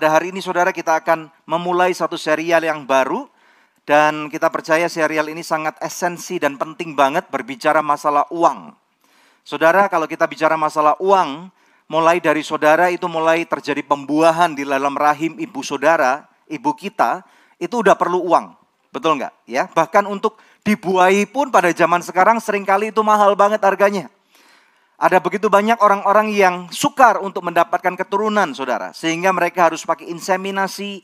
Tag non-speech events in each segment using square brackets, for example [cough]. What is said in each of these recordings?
pada hari ini saudara kita akan memulai satu serial yang baru dan kita percaya serial ini sangat esensi dan penting banget berbicara masalah uang. Saudara, kalau kita bicara masalah uang, mulai dari saudara itu mulai terjadi pembuahan di dalam rahim ibu saudara, ibu kita, itu udah perlu uang. Betul nggak? Ya, bahkan untuk dibuahi pun pada zaman sekarang sering kali itu mahal banget harganya. Ada begitu banyak orang-orang yang sukar untuk mendapatkan keturunan, saudara. Sehingga mereka harus pakai inseminasi.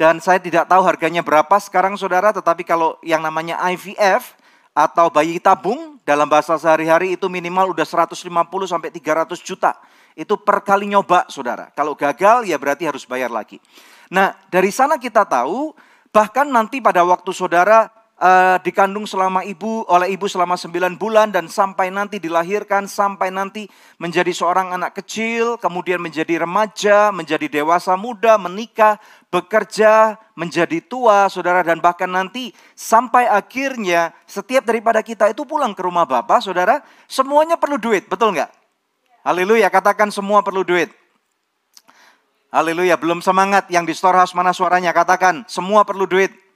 Dan saya tidak tahu harganya berapa sekarang, saudara. Tetapi kalau yang namanya IVF atau bayi tabung dalam bahasa sehari-hari itu minimal udah 150 sampai 300 juta. Itu per kali nyoba, saudara. Kalau gagal ya berarti harus bayar lagi. Nah, dari sana kita tahu bahkan nanti pada waktu saudara uh, dikandung selama ibu oleh ibu selama 9 bulan dan sampai nanti dilahirkan sampai nanti menjadi seorang anak kecil, kemudian menjadi remaja, menjadi dewasa muda, menikah, bekerja, menjadi tua, Saudara dan bahkan nanti sampai akhirnya setiap daripada kita itu pulang ke rumah Bapak, Saudara, semuanya perlu duit, betul nggak? Haleluya, katakan semua perlu duit. Haleluya, belum semangat yang di storehouse mana suaranya? Katakan, semua perlu duit.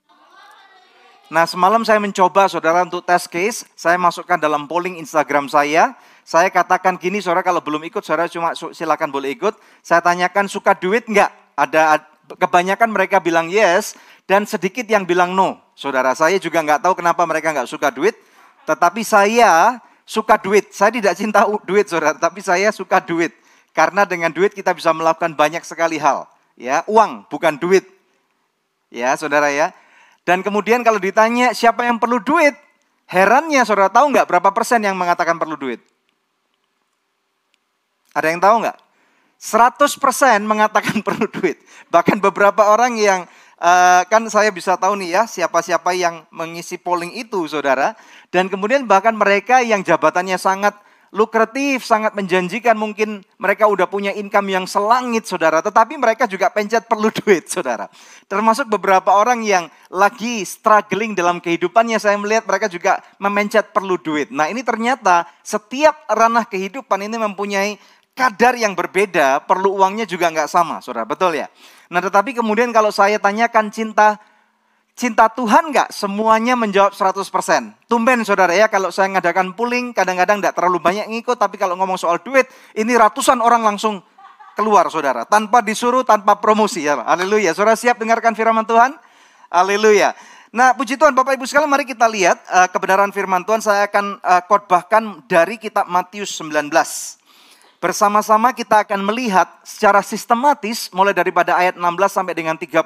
Nah semalam saya mencoba saudara untuk test case, saya masukkan dalam polling Instagram saya. Saya katakan gini saudara kalau belum ikut saudara cuma silakan boleh ikut. Saya tanyakan suka duit enggak? Ada kebanyakan mereka bilang yes dan sedikit yang bilang no. Saudara saya juga nggak tahu kenapa mereka nggak suka duit. Tetapi saya suka duit. Saya tidak cinta duit saudara, tapi saya suka duit. Karena dengan duit kita bisa melakukan banyak sekali hal. Ya, uang bukan duit. Ya, saudara ya. Dan kemudian kalau ditanya siapa yang perlu duit, herannya saudara tahu nggak berapa persen yang mengatakan perlu duit? Ada yang tahu nggak? 100 persen mengatakan [laughs] perlu duit. Bahkan beberapa orang yang uh, kan saya bisa tahu nih ya siapa-siapa yang mengisi polling itu saudara. Dan kemudian bahkan mereka yang jabatannya sangat lukratif, sangat menjanjikan. Mungkin mereka udah punya income yang selangit, saudara. Tetapi mereka juga pencet perlu [laughs] duit, saudara. Termasuk beberapa orang yang lagi struggling dalam kehidupannya. Saya melihat mereka juga memencet perlu duit. Nah ini ternyata setiap ranah kehidupan ini mempunyai kadar yang berbeda. Perlu uangnya juga nggak sama, saudara. Betul ya? Nah tetapi kemudian kalau saya tanyakan cinta Cinta Tuhan nggak? Semuanya menjawab 100%. Tumben saudara ya, kalau saya ngadakan pooling, kadang-kadang nggak terlalu banyak ngikut, tapi kalau ngomong soal duit, ini ratusan orang langsung keluar saudara. Tanpa disuruh, tanpa promosi ya. Haleluya. Saudara siap dengarkan firman Tuhan? Haleluya. Nah puji Tuhan Bapak Ibu sekalian mari kita lihat uh, kebenaran firman Tuhan. Saya akan uh, khotbahkan dari kitab Matius 19. Bersama-sama kita akan melihat secara sistematis mulai daripada ayat 16 sampai dengan 30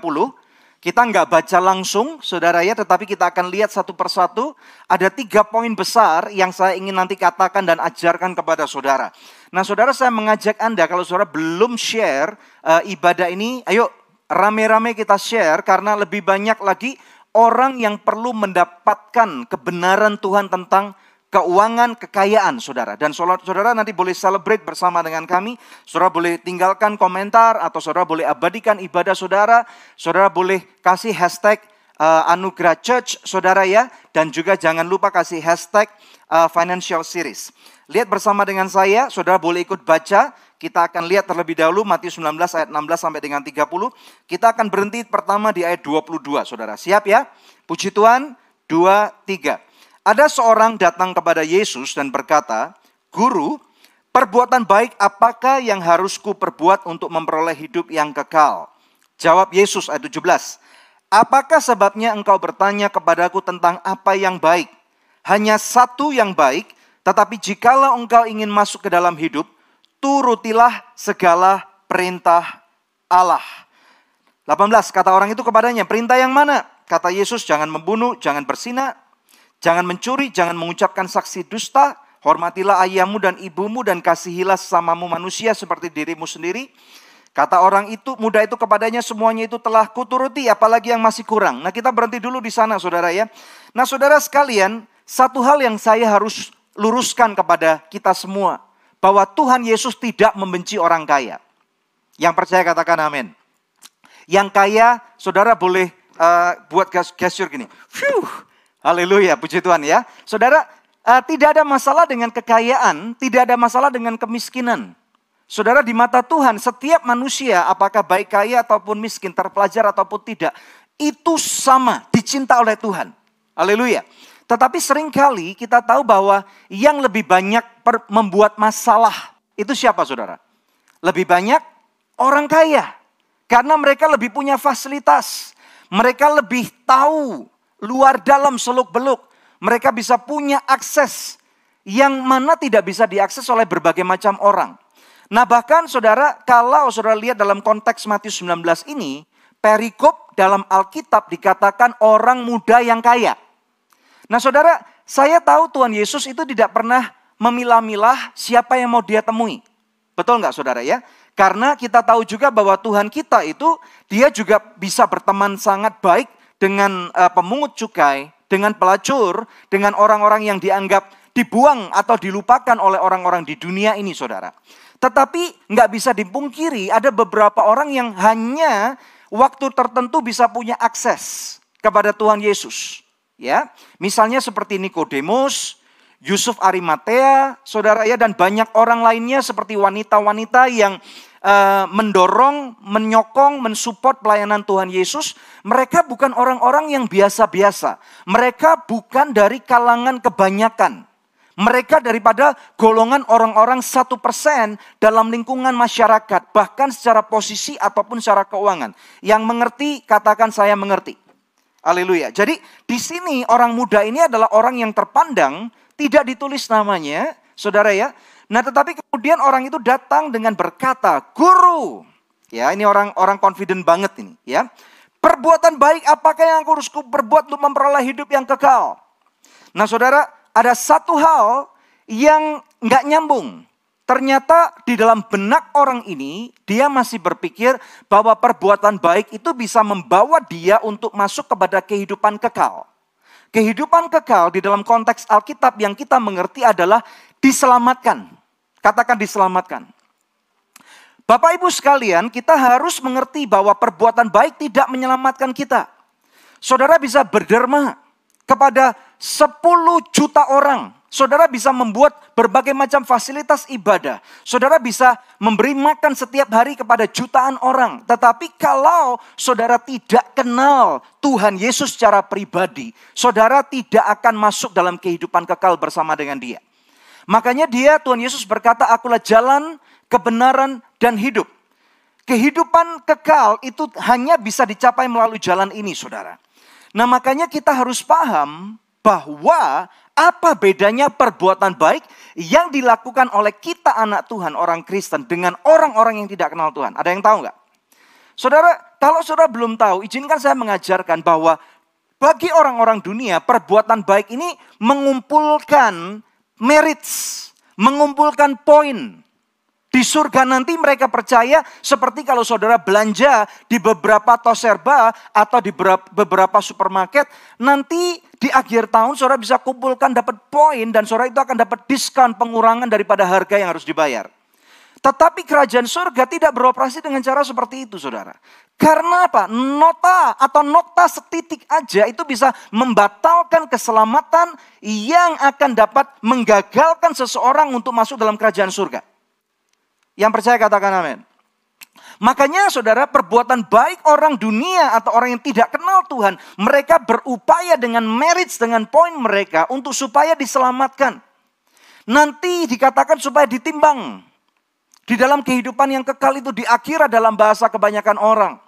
kita nggak baca langsung, saudara ya, tetapi kita akan lihat satu persatu. Ada tiga poin besar yang saya ingin nanti katakan dan ajarkan kepada saudara. Nah, saudara saya mengajak Anda, kalau saudara belum share uh, ibadah ini, ayo rame-rame kita share, karena lebih banyak lagi orang yang perlu mendapatkan kebenaran Tuhan tentang keuangan, kekayaan saudara. Dan saudara nanti boleh celebrate bersama dengan kami. Saudara boleh tinggalkan komentar atau saudara boleh abadikan ibadah saudara. Saudara boleh kasih hashtag uh, anugerah church saudara ya. Dan juga jangan lupa kasih hashtag uh, financial series. Lihat bersama dengan saya, saudara boleh ikut baca. Kita akan lihat terlebih dahulu Matius 19 ayat 16 sampai dengan 30. Kita akan berhenti pertama di ayat 22, saudara. Siap ya? Puji Tuhan, 2, 3. Ada seorang datang kepada Yesus dan berkata, Guru, perbuatan baik apakah yang harus ku perbuat untuk memperoleh hidup yang kekal? Jawab Yesus ayat 17, Apakah sebabnya engkau bertanya kepadaku tentang apa yang baik? Hanya satu yang baik, tetapi jikalau engkau ingin masuk ke dalam hidup, turutilah segala perintah Allah. 18, kata orang itu kepadanya, perintah yang mana? Kata Yesus, jangan membunuh, jangan bersinah, Jangan mencuri, jangan mengucapkan saksi dusta, hormatilah ayahmu dan ibumu dan kasihilah sesamamu manusia seperti dirimu sendiri. Kata orang itu, muda itu kepadanya semuanya itu telah kuturuti, apalagi yang masih kurang. Nah kita berhenti dulu di sana saudara ya. Nah saudara sekalian, satu hal yang saya harus luruskan kepada kita semua. Bahwa Tuhan Yesus tidak membenci orang kaya. Yang percaya katakan amin. Yang kaya, saudara boleh uh, buat gesture gini. Phew, Haleluya, puji Tuhan ya. Saudara, uh, tidak ada masalah dengan kekayaan, tidak ada masalah dengan kemiskinan. Saudara di mata Tuhan setiap manusia apakah baik kaya ataupun miskin, terpelajar ataupun tidak, itu sama dicinta oleh Tuhan. Haleluya. Tetapi sering kali kita tahu bahwa yang lebih banyak membuat masalah itu siapa saudara? Lebih banyak orang kaya. Karena mereka lebih punya fasilitas. Mereka lebih tahu luar dalam seluk beluk. Mereka bisa punya akses yang mana tidak bisa diakses oleh berbagai macam orang. Nah bahkan saudara, kalau saudara lihat dalam konteks Matius 19 ini, perikop dalam Alkitab dikatakan orang muda yang kaya. Nah saudara, saya tahu Tuhan Yesus itu tidak pernah memilah-milah siapa yang mau dia temui. Betul nggak saudara ya? Karena kita tahu juga bahwa Tuhan kita itu dia juga bisa berteman sangat baik dengan uh, pemungut cukai, dengan pelacur, dengan orang-orang yang dianggap dibuang atau dilupakan oleh orang-orang di dunia ini saudara. Tetapi nggak bisa dipungkiri ada beberapa orang yang hanya waktu tertentu bisa punya akses kepada Tuhan Yesus. Ya, misalnya seperti Nikodemus, Yusuf Arimatea, saudara ya, dan banyak orang lainnya seperti wanita-wanita yang uh, mendorong, menyokong, mensupport pelayanan Tuhan Yesus. Mereka bukan orang-orang yang biasa-biasa. Mereka bukan dari kalangan kebanyakan. Mereka daripada golongan orang-orang satu persen dalam lingkungan masyarakat, bahkan secara posisi ataupun secara keuangan. Yang mengerti, katakan saya mengerti. Haleluya. Jadi di sini orang muda ini adalah orang yang terpandang tidak ditulis namanya, saudara ya. Nah tetapi kemudian orang itu datang dengan berkata, guru. Ya ini orang orang confident banget ini ya. Perbuatan baik apakah yang aku harus berbuat untuk memperoleh hidup yang kekal? Nah saudara, ada satu hal yang nggak nyambung. Ternyata di dalam benak orang ini, dia masih berpikir bahwa perbuatan baik itu bisa membawa dia untuk masuk kepada kehidupan kekal. Kehidupan kekal di dalam konteks Alkitab yang kita mengerti adalah diselamatkan. Katakan diselamatkan. Bapak Ibu sekalian, kita harus mengerti bahwa perbuatan baik tidak menyelamatkan kita. Saudara bisa berderma kepada 10 juta orang Saudara bisa membuat berbagai macam fasilitas ibadah. Saudara bisa memberi makan setiap hari kepada jutaan orang. Tetapi kalau saudara tidak kenal Tuhan Yesus secara pribadi, saudara tidak akan masuk dalam kehidupan kekal bersama dengan dia. Makanya dia Tuhan Yesus berkata, akulah jalan, kebenaran, dan hidup. Kehidupan kekal itu hanya bisa dicapai melalui jalan ini saudara. Nah makanya kita harus paham bahwa apa bedanya perbuatan baik yang dilakukan oleh kita anak Tuhan, orang Kristen, dengan orang-orang yang tidak kenal Tuhan? Ada yang tahu nggak? Saudara, kalau saudara belum tahu, izinkan saya mengajarkan bahwa bagi orang-orang dunia, perbuatan baik ini mengumpulkan merits, mengumpulkan poin. Di surga nanti mereka percaya seperti kalau saudara belanja di beberapa toserba atau di beberapa supermarket, nanti di akhir tahun saudara bisa kumpulkan dapat poin dan saudara itu akan dapat diskon pengurangan daripada harga yang harus dibayar. Tetapi kerajaan surga tidak beroperasi dengan cara seperti itu saudara. Karena apa? Nota atau nota setitik aja itu bisa membatalkan keselamatan yang akan dapat menggagalkan seseorang untuk masuk dalam kerajaan surga. Yang percaya katakan amin. Makanya saudara perbuatan baik orang dunia atau orang yang tidak kenal Tuhan. Mereka berupaya dengan merit dengan poin mereka untuk supaya diselamatkan. Nanti dikatakan supaya ditimbang. Di dalam kehidupan yang kekal itu di akhirat dalam bahasa kebanyakan orang.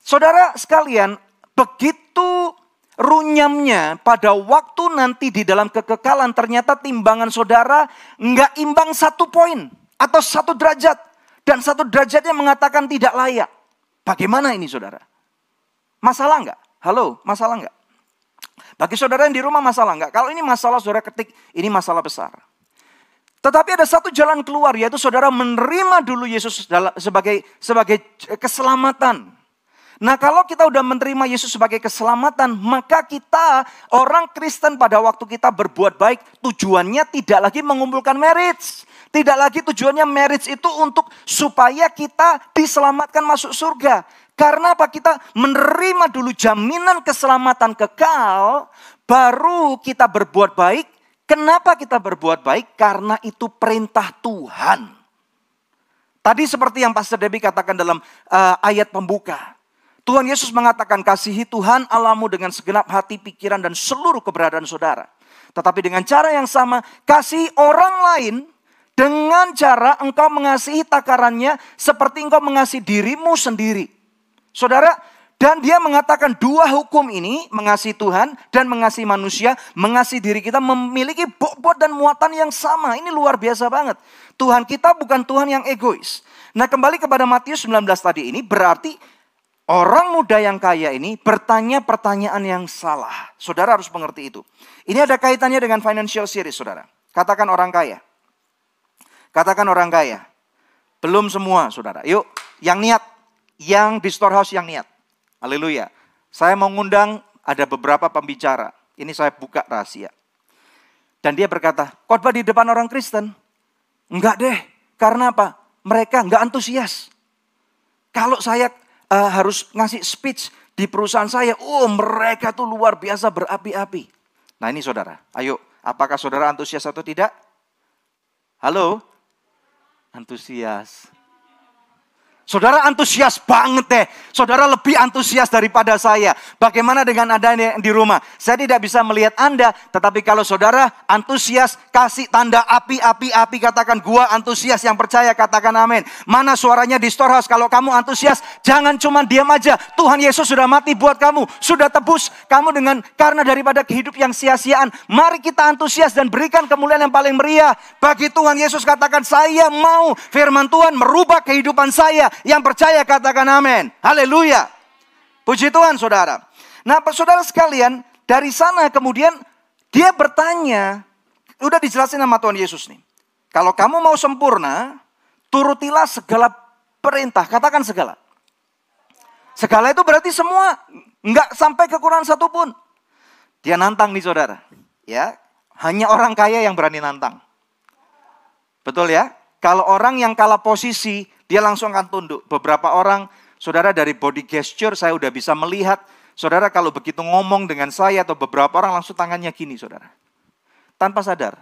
Saudara sekalian, begitu runyamnya pada waktu nanti di dalam kekekalan ternyata timbangan saudara nggak imbang satu poin atau satu derajat dan satu derajatnya mengatakan tidak layak. Bagaimana ini saudara? Masalah enggak? Halo, masalah enggak? Bagi saudara yang di rumah masalah enggak? Kalau ini masalah saudara ketik, ini masalah besar. Tetapi ada satu jalan keluar yaitu saudara menerima dulu Yesus sebagai sebagai keselamatan. Nah kalau kita udah menerima Yesus sebagai keselamatan, maka kita orang Kristen pada waktu kita berbuat baik, tujuannya tidak lagi mengumpulkan merits. Tidak lagi tujuannya marriage itu untuk supaya kita diselamatkan masuk surga. Karena apa? Kita menerima dulu jaminan keselamatan kekal, baru kita berbuat baik. Kenapa kita berbuat baik? Karena itu perintah Tuhan. Tadi seperti yang Pastor Debbie katakan dalam uh, ayat pembuka. Tuhan Yesus mengatakan kasihi Tuhan Allahmu dengan segenap hati, pikiran, dan seluruh keberadaan saudara. Tetapi dengan cara yang sama, kasih orang lain dengan cara engkau mengasihi takarannya seperti engkau mengasihi dirimu sendiri. Saudara, dan dia mengatakan dua hukum ini, mengasihi Tuhan dan mengasihi manusia, mengasihi diri kita memiliki bobot dan muatan yang sama. Ini luar biasa banget. Tuhan kita bukan Tuhan yang egois. Nah kembali kepada Matius 19 tadi ini berarti orang muda yang kaya ini bertanya pertanyaan yang salah. Saudara harus mengerti itu. Ini ada kaitannya dengan financial series saudara. Katakan orang kaya. Katakan orang kaya. Belum semua saudara. Yuk yang niat. Yang di storehouse yang niat. Haleluya. Saya mau ngundang ada beberapa pembicara. Ini saya buka rahasia. Dan dia berkata, khotbah di depan orang Kristen. Enggak deh, karena apa? Mereka enggak antusias. Kalau saya uh, harus ngasih speech di perusahaan saya, oh mereka tuh luar biasa berapi-api. Nah ini saudara, ayo, apakah saudara antusias atau tidak? Halo? Antusias. Saudara antusias banget deh. Saudara lebih antusias daripada saya. Bagaimana dengan Anda di rumah? Saya tidak bisa melihat Anda, tetapi kalau saudara antusias, kasih tanda api, api, api, katakan gua antusias yang percaya, katakan amin. Mana suaranya di storehouse? Kalau kamu antusias, jangan cuma diam aja. Tuhan Yesus sudah mati buat kamu, sudah tebus kamu dengan karena daripada kehidup yang sia-siaan. Mari kita antusias dan berikan kemuliaan yang paling meriah. Bagi Tuhan Yesus katakan, saya mau firman Tuhan merubah kehidupan saya yang percaya katakan amin. Haleluya. Puji Tuhan saudara. Nah saudara sekalian dari sana kemudian dia bertanya. Udah dijelasin sama Tuhan Yesus nih. Kalau kamu mau sempurna, turutilah segala perintah. Katakan segala. Segala itu berarti semua. Enggak sampai kekurangan satu pun. Dia nantang nih saudara. Ya, hanya orang kaya yang berani nantang. Betul ya? Kalau orang yang kalah posisi, dia langsung akan tunduk. Beberapa orang, saudara dari body gesture saya udah bisa melihat. Saudara kalau begitu ngomong dengan saya atau beberapa orang langsung tangannya gini saudara. Tanpa sadar.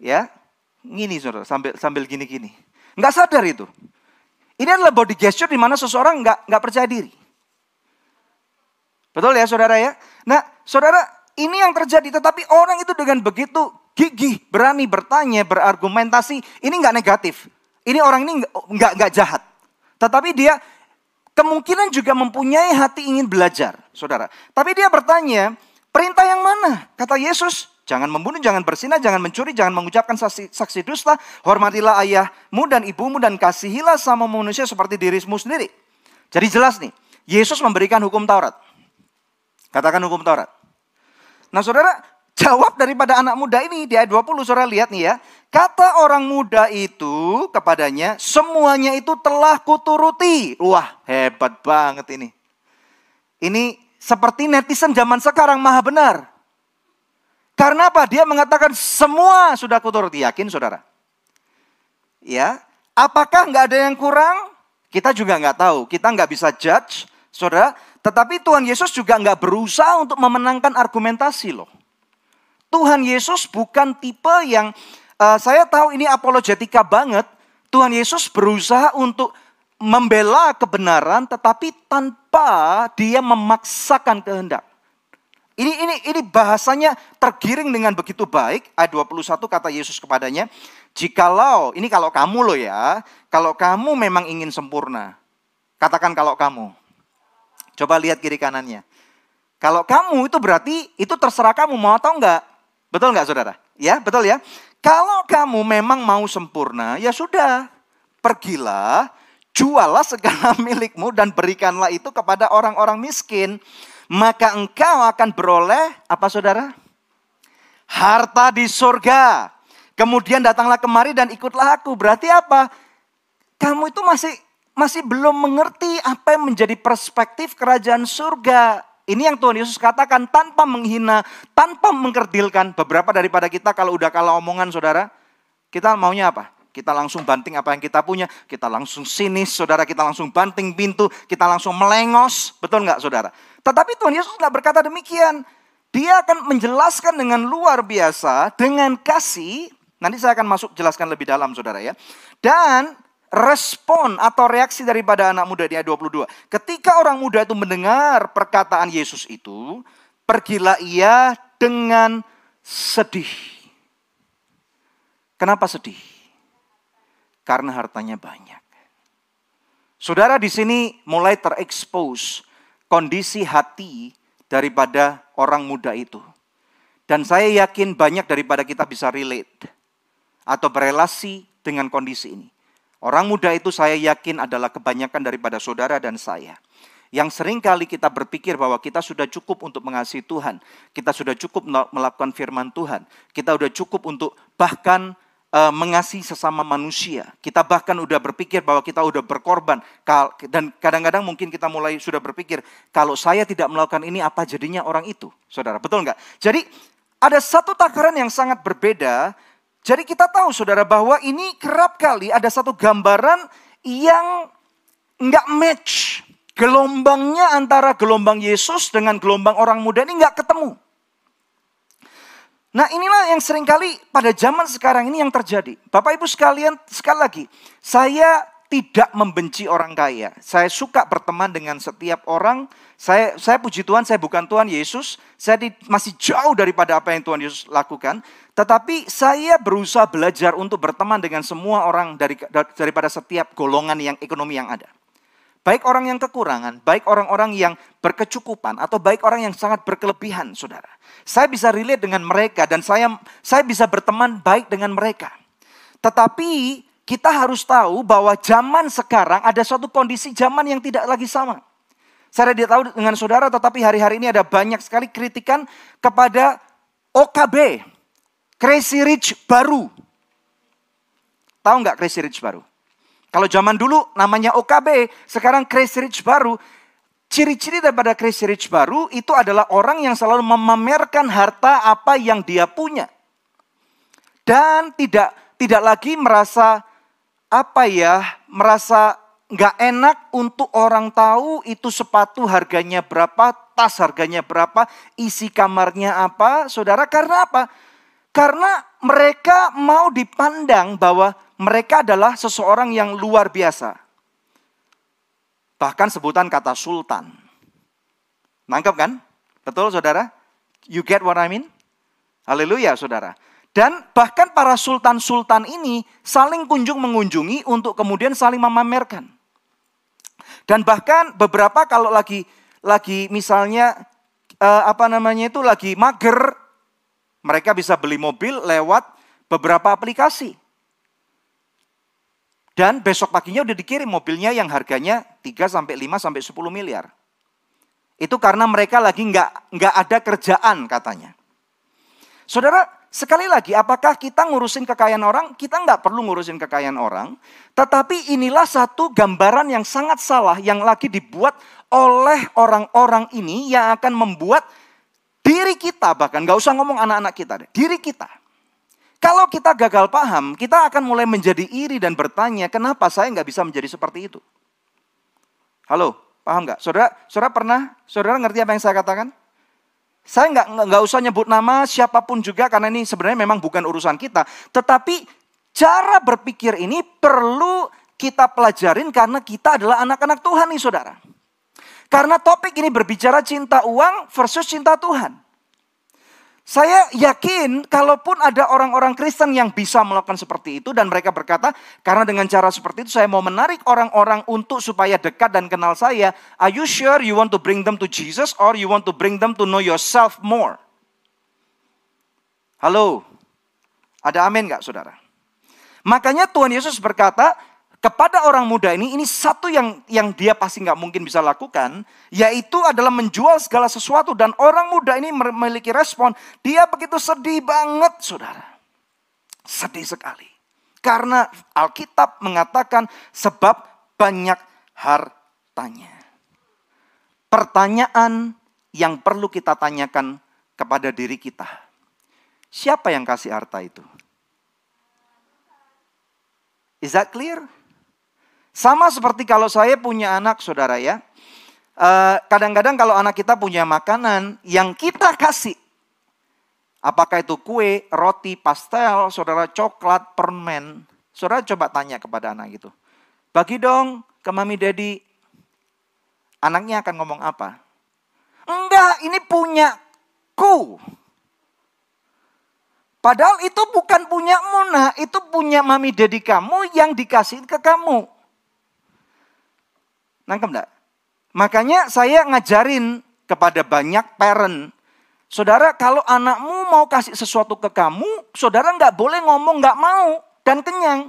Ya, gini saudara, sambil sambil gini-gini. Nggak sadar itu. Ini adalah body gesture di mana seseorang nggak nggak percaya diri. Betul ya saudara ya? Nah saudara ini yang terjadi tetapi orang itu dengan begitu gigih, berani bertanya, berargumentasi, ini nggak negatif. Ini orang ini nggak nggak jahat, tetapi dia kemungkinan juga mempunyai hati ingin belajar, saudara. Tapi dia bertanya, perintah yang mana? Kata Yesus, jangan membunuh, jangan bersinah, jangan mencuri, jangan mengucapkan saksi, saksi dusta, hormatilah ayahmu dan ibumu dan kasihilah sama manusia seperti dirimu sendiri. Jadi jelas nih, Yesus memberikan hukum Taurat. Katakan hukum Taurat. Nah saudara, jawab daripada anak muda ini di ayat 20 saudara lihat nih ya. Kata orang muda itu kepadanya, semuanya itu telah kuturuti. Wah, hebat banget ini. Ini seperti netizen zaman sekarang maha benar. Karena apa? Dia mengatakan semua sudah kuturuti. Yakin saudara? Ya, apakah nggak ada yang kurang? Kita juga nggak tahu. Kita nggak bisa judge, saudara. Tetapi Tuhan Yesus juga nggak berusaha untuk memenangkan argumentasi loh. Tuhan Yesus bukan tipe yang uh, saya tahu ini apologetika banget. Tuhan Yesus berusaha untuk membela kebenaran tetapi tanpa dia memaksakan kehendak. Ini ini ini bahasanya tergiring dengan begitu baik. Ayat 21 kata Yesus kepadanya, "Jikalau ini kalau kamu loh ya, kalau kamu memang ingin sempurna." Katakan kalau kamu. Coba lihat kiri kanannya. Kalau kamu itu berarti itu terserah kamu mau atau enggak. Betul enggak saudara? Ya, betul ya. Kalau kamu memang mau sempurna, ya sudah. Pergilah, jualah segala [laughs] milikmu dan berikanlah itu kepada orang-orang miskin. Maka engkau akan beroleh, apa saudara? Harta di surga. Kemudian datanglah kemari dan ikutlah aku. Berarti apa? Kamu itu masih masih belum mengerti apa yang menjadi perspektif kerajaan surga. Ini yang Tuhan Yesus katakan tanpa menghina, tanpa mengkerdilkan. Beberapa daripada kita kalau udah kalah omongan saudara, kita maunya apa? Kita langsung banting apa yang kita punya, kita langsung sinis, saudara, kita langsung banting pintu, kita langsung melengos, betul nggak saudara? Tetapi Tuhan Yesus nggak berkata demikian. Dia akan menjelaskan dengan luar biasa, dengan kasih. Nanti saya akan masuk jelaskan lebih dalam saudara ya. Dan respon atau reaksi daripada anak muda di ayat 22. Ketika orang muda itu mendengar perkataan Yesus itu, pergilah ia dengan sedih. Kenapa sedih? Karena hartanya banyak. Saudara di sini mulai terekspos kondisi hati daripada orang muda itu. Dan saya yakin banyak daripada kita bisa relate atau berelasi dengan kondisi ini. Orang muda itu saya yakin adalah kebanyakan daripada saudara dan saya. Yang sering kali kita berpikir bahwa kita sudah cukup untuk mengasihi Tuhan. Kita sudah cukup melakukan firman Tuhan. Kita sudah cukup untuk bahkan uh, mengasihi sesama manusia. Kita bahkan udah berpikir bahwa kita udah berkorban. Dan kadang-kadang mungkin kita mulai sudah berpikir, kalau saya tidak melakukan ini apa jadinya orang itu? Saudara, betul nggak? Jadi ada satu takaran yang sangat berbeda. Jadi kita tahu saudara bahwa ini kerap kali ada satu gambaran yang nggak match. Gelombangnya antara gelombang Yesus dengan gelombang orang muda ini nggak ketemu. Nah inilah yang sering kali pada zaman sekarang ini yang terjadi. Bapak ibu sekalian sekali lagi, saya tidak membenci orang kaya. Saya suka berteman dengan setiap orang. Saya, saya puji Tuhan, saya bukan Tuhan Yesus. Saya di, masih jauh daripada apa yang Tuhan Yesus lakukan. Tetapi saya berusaha belajar untuk berteman dengan semua orang dari, daripada setiap golongan yang ekonomi yang ada. Baik orang yang kekurangan, baik orang-orang yang berkecukupan, atau baik orang yang sangat berkelebihan, saudara. Saya bisa relate dengan mereka dan saya saya bisa berteman baik dengan mereka. Tetapi kita harus tahu bahwa zaman sekarang ada suatu kondisi zaman yang tidak lagi sama. Saya tidak tahu dengan saudara, tetapi hari-hari ini ada banyak sekali kritikan kepada OKB, Crazy Rich baru. Tahu nggak Crazy Rich baru? Kalau zaman dulu namanya OKB, sekarang Crazy Rich baru. Ciri-ciri daripada Crazy Rich baru itu adalah orang yang selalu memamerkan harta apa yang dia punya. Dan tidak tidak lagi merasa apa ya, merasa nggak enak untuk orang tahu itu sepatu harganya berapa, tas harganya berapa, isi kamarnya apa, saudara. Karena apa? Karena mereka mau dipandang bahwa mereka adalah seseorang yang luar biasa. Bahkan sebutan kata sultan. Nangkep kan? Betul saudara? You get what I mean? Haleluya saudara. Dan bahkan para sultan-sultan ini saling kunjung mengunjungi untuk kemudian saling memamerkan. Dan bahkan beberapa kalau lagi lagi misalnya eh, apa namanya itu lagi mager, mereka bisa beli mobil lewat beberapa aplikasi. Dan besok paginya udah dikirim mobilnya yang harganya 3 sampai 5 sampai 10 miliar. Itu karena mereka lagi nggak nggak ada kerjaan katanya. Saudara, sekali lagi, apakah kita ngurusin kekayaan orang? Kita nggak perlu ngurusin kekayaan orang. Tetapi inilah satu gambaran yang sangat salah yang lagi dibuat oleh orang-orang ini yang akan membuat diri kita bahkan nggak usah ngomong anak-anak kita deh, diri kita kalau kita gagal paham, kita akan mulai menjadi iri dan bertanya, kenapa saya nggak bisa menjadi seperti itu? Halo, paham nggak? Saudara, saudara pernah, saudara ngerti apa yang saya katakan? Saya nggak nggak usah nyebut nama siapa pun juga karena ini sebenarnya memang bukan urusan kita. Tetapi cara berpikir ini perlu kita pelajarin karena kita adalah anak-anak Tuhan nih saudara. Karena topik ini berbicara cinta uang versus cinta Tuhan. Saya yakin kalaupun ada orang-orang Kristen yang bisa melakukan seperti itu dan mereka berkata, karena dengan cara seperti itu saya mau menarik orang-orang untuk supaya dekat dan kenal saya. Are you sure you want to bring them to Jesus or you want to bring them to know yourself more? Halo, ada amin gak saudara? Makanya Tuhan Yesus berkata, kepada orang muda ini, ini satu yang yang dia pasti nggak mungkin bisa lakukan, yaitu adalah menjual segala sesuatu. Dan orang muda ini memiliki respon, dia begitu sedih banget, saudara. Sedih sekali. Karena Alkitab mengatakan sebab banyak hartanya. Pertanyaan yang perlu kita tanyakan kepada diri kita. Siapa yang kasih harta itu? Is that clear? Sama seperti kalau saya punya anak, saudara ya. Eh, kadang-kadang kalau anak kita punya makanan yang kita kasih. Apakah itu kue, roti, pastel, saudara coklat, permen. Saudara coba tanya kepada anak itu. bagi dong ke mami daddy. Anaknya akan ngomong apa? Enggak, ini punyaku. Padahal itu bukan punya Muna, itu punya mami daddy kamu yang dikasih ke kamu. Nangkep enggak? Makanya saya ngajarin kepada banyak parent. Saudara, kalau anakmu mau kasih sesuatu ke kamu, saudara nggak boleh ngomong nggak mau dan kenyang.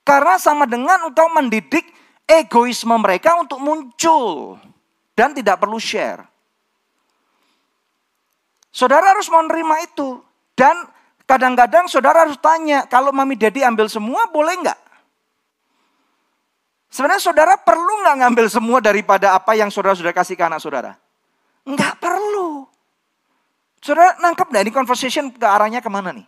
Karena sama dengan engkau mendidik egoisme mereka untuk muncul dan tidak perlu share. Saudara harus menerima itu. Dan kadang-kadang saudara harus tanya, kalau mami daddy ambil semua boleh nggak? Sebenarnya saudara perlu nggak ngambil semua daripada apa yang saudara sudah kasih ke anak saudara? Nggak perlu. Saudara nangkep nggak ini conversation ke arahnya ke mana nih?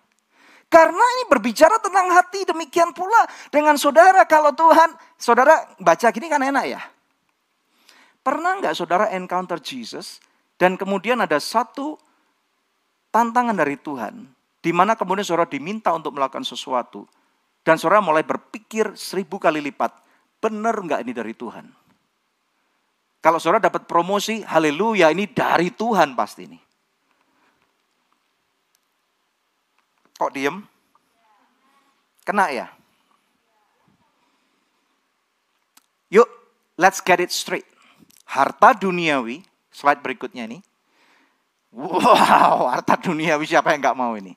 Karena ini berbicara tentang hati, demikian pula dengan saudara. Kalau Tuhan, saudara baca gini kan enak ya. Pernah nggak saudara encounter Jesus dan kemudian ada satu tantangan dari Tuhan, di mana kemudian saudara diminta untuk melakukan sesuatu, dan saudara mulai berpikir seribu kali lipat, benar nggak ini dari Tuhan? Kalau saudara dapat promosi, haleluya ini dari Tuhan pasti ini. Kok diem? Kena ya? Yuk, let's get it straight. Harta duniawi, slide berikutnya ini, Wow, [laughs] harta duniawi siapa yang nggak mau ini?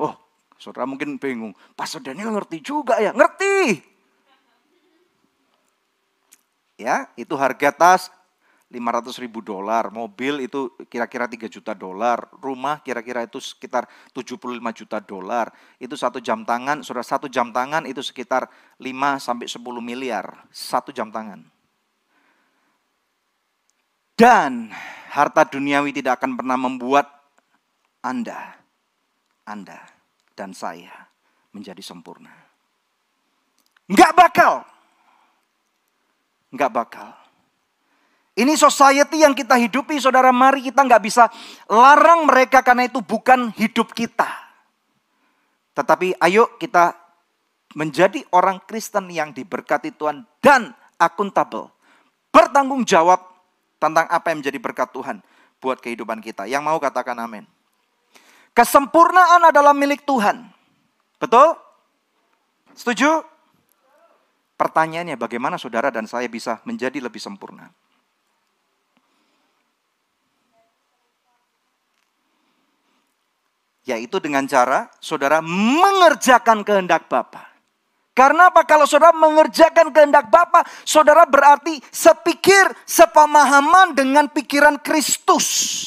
Oh, saudara mungkin bingung. Pastor Daniel ngerti juga ya? Ngerti. Ya, itu harga tas 500 ribu dolar, mobil itu kira-kira 3 juta dolar, rumah kira-kira itu sekitar 75 juta dolar, itu satu jam tangan, saudara satu jam tangan itu sekitar 5 sampai 10 miliar, satu jam tangan. Dan harta duniawi tidak akan pernah membuat Anda, Anda dan saya menjadi sempurna. Enggak bakal. Enggak bakal. Ini society yang kita hidupi, saudara. Mari kita nggak bisa larang mereka karena itu bukan hidup kita. Tetapi ayo kita menjadi orang Kristen yang diberkati Tuhan dan akuntabel. Bertanggung jawab tentang apa yang menjadi berkat Tuhan buat kehidupan kita. Yang mau katakan amin. Kesempurnaan adalah milik Tuhan. Betul? Setuju? Pertanyaannya bagaimana saudara dan saya bisa menjadi lebih sempurna? Yaitu dengan cara saudara mengerjakan kehendak Bapa. Karena apa? Kalau saudara mengerjakan kehendak Bapa, saudara berarti sepikir, sepemahaman dengan pikiran Kristus.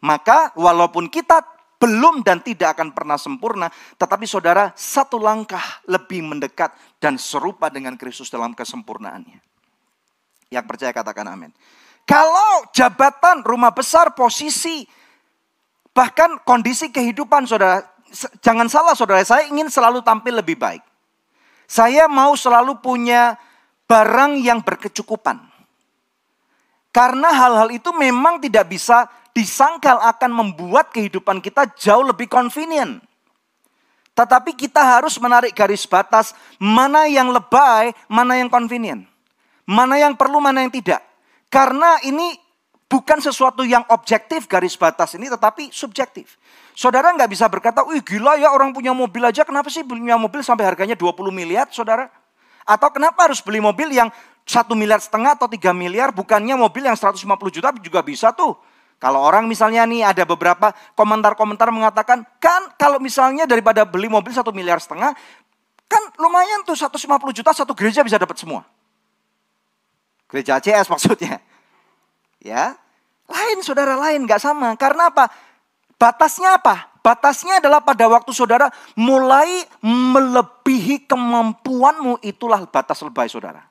Maka walaupun kita belum dan tidak akan pernah sempurna, tetapi saudara satu langkah lebih mendekat dan serupa dengan Kristus dalam kesempurnaannya. Yang percaya katakan amin. Kalau jabatan, rumah besar, posisi, bahkan kondisi kehidupan saudara, jangan salah saudara, saya ingin selalu tampil lebih baik. Saya mau selalu punya barang yang berkecukupan. Karena hal-hal itu memang tidak bisa disangkal akan membuat kehidupan kita jauh lebih convenient. Tetapi kita harus menarik garis batas mana yang lebay, mana yang convenient. Mana yang perlu, mana yang tidak. Karena ini bukan sesuatu yang objektif garis batas ini tetapi subjektif. Saudara nggak bisa berkata, wih gila ya orang punya mobil aja, kenapa sih punya mobil sampai harganya 20 miliar saudara? Atau kenapa harus beli mobil yang satu miliar setengah atau tiga miliar, bukannya mobil yang 150 juta juga bisa tuh. Kalau orang misalnya nih ada beberapa komentar-komentar mengatakan, kan kalau misalnya daripada beli mobil satu miliar setengah, kan lumayan tuh 150 juta satu gereja bisa dapat semua. Gereja ACS [laughs] maksudnya. Ya, lain saudara lain, nggak sama. Karena apa? Batasnya apa? Batasnya adalah pada waktu saudara mulai melebihi kemampuanmu, itulah batas lebay saudara.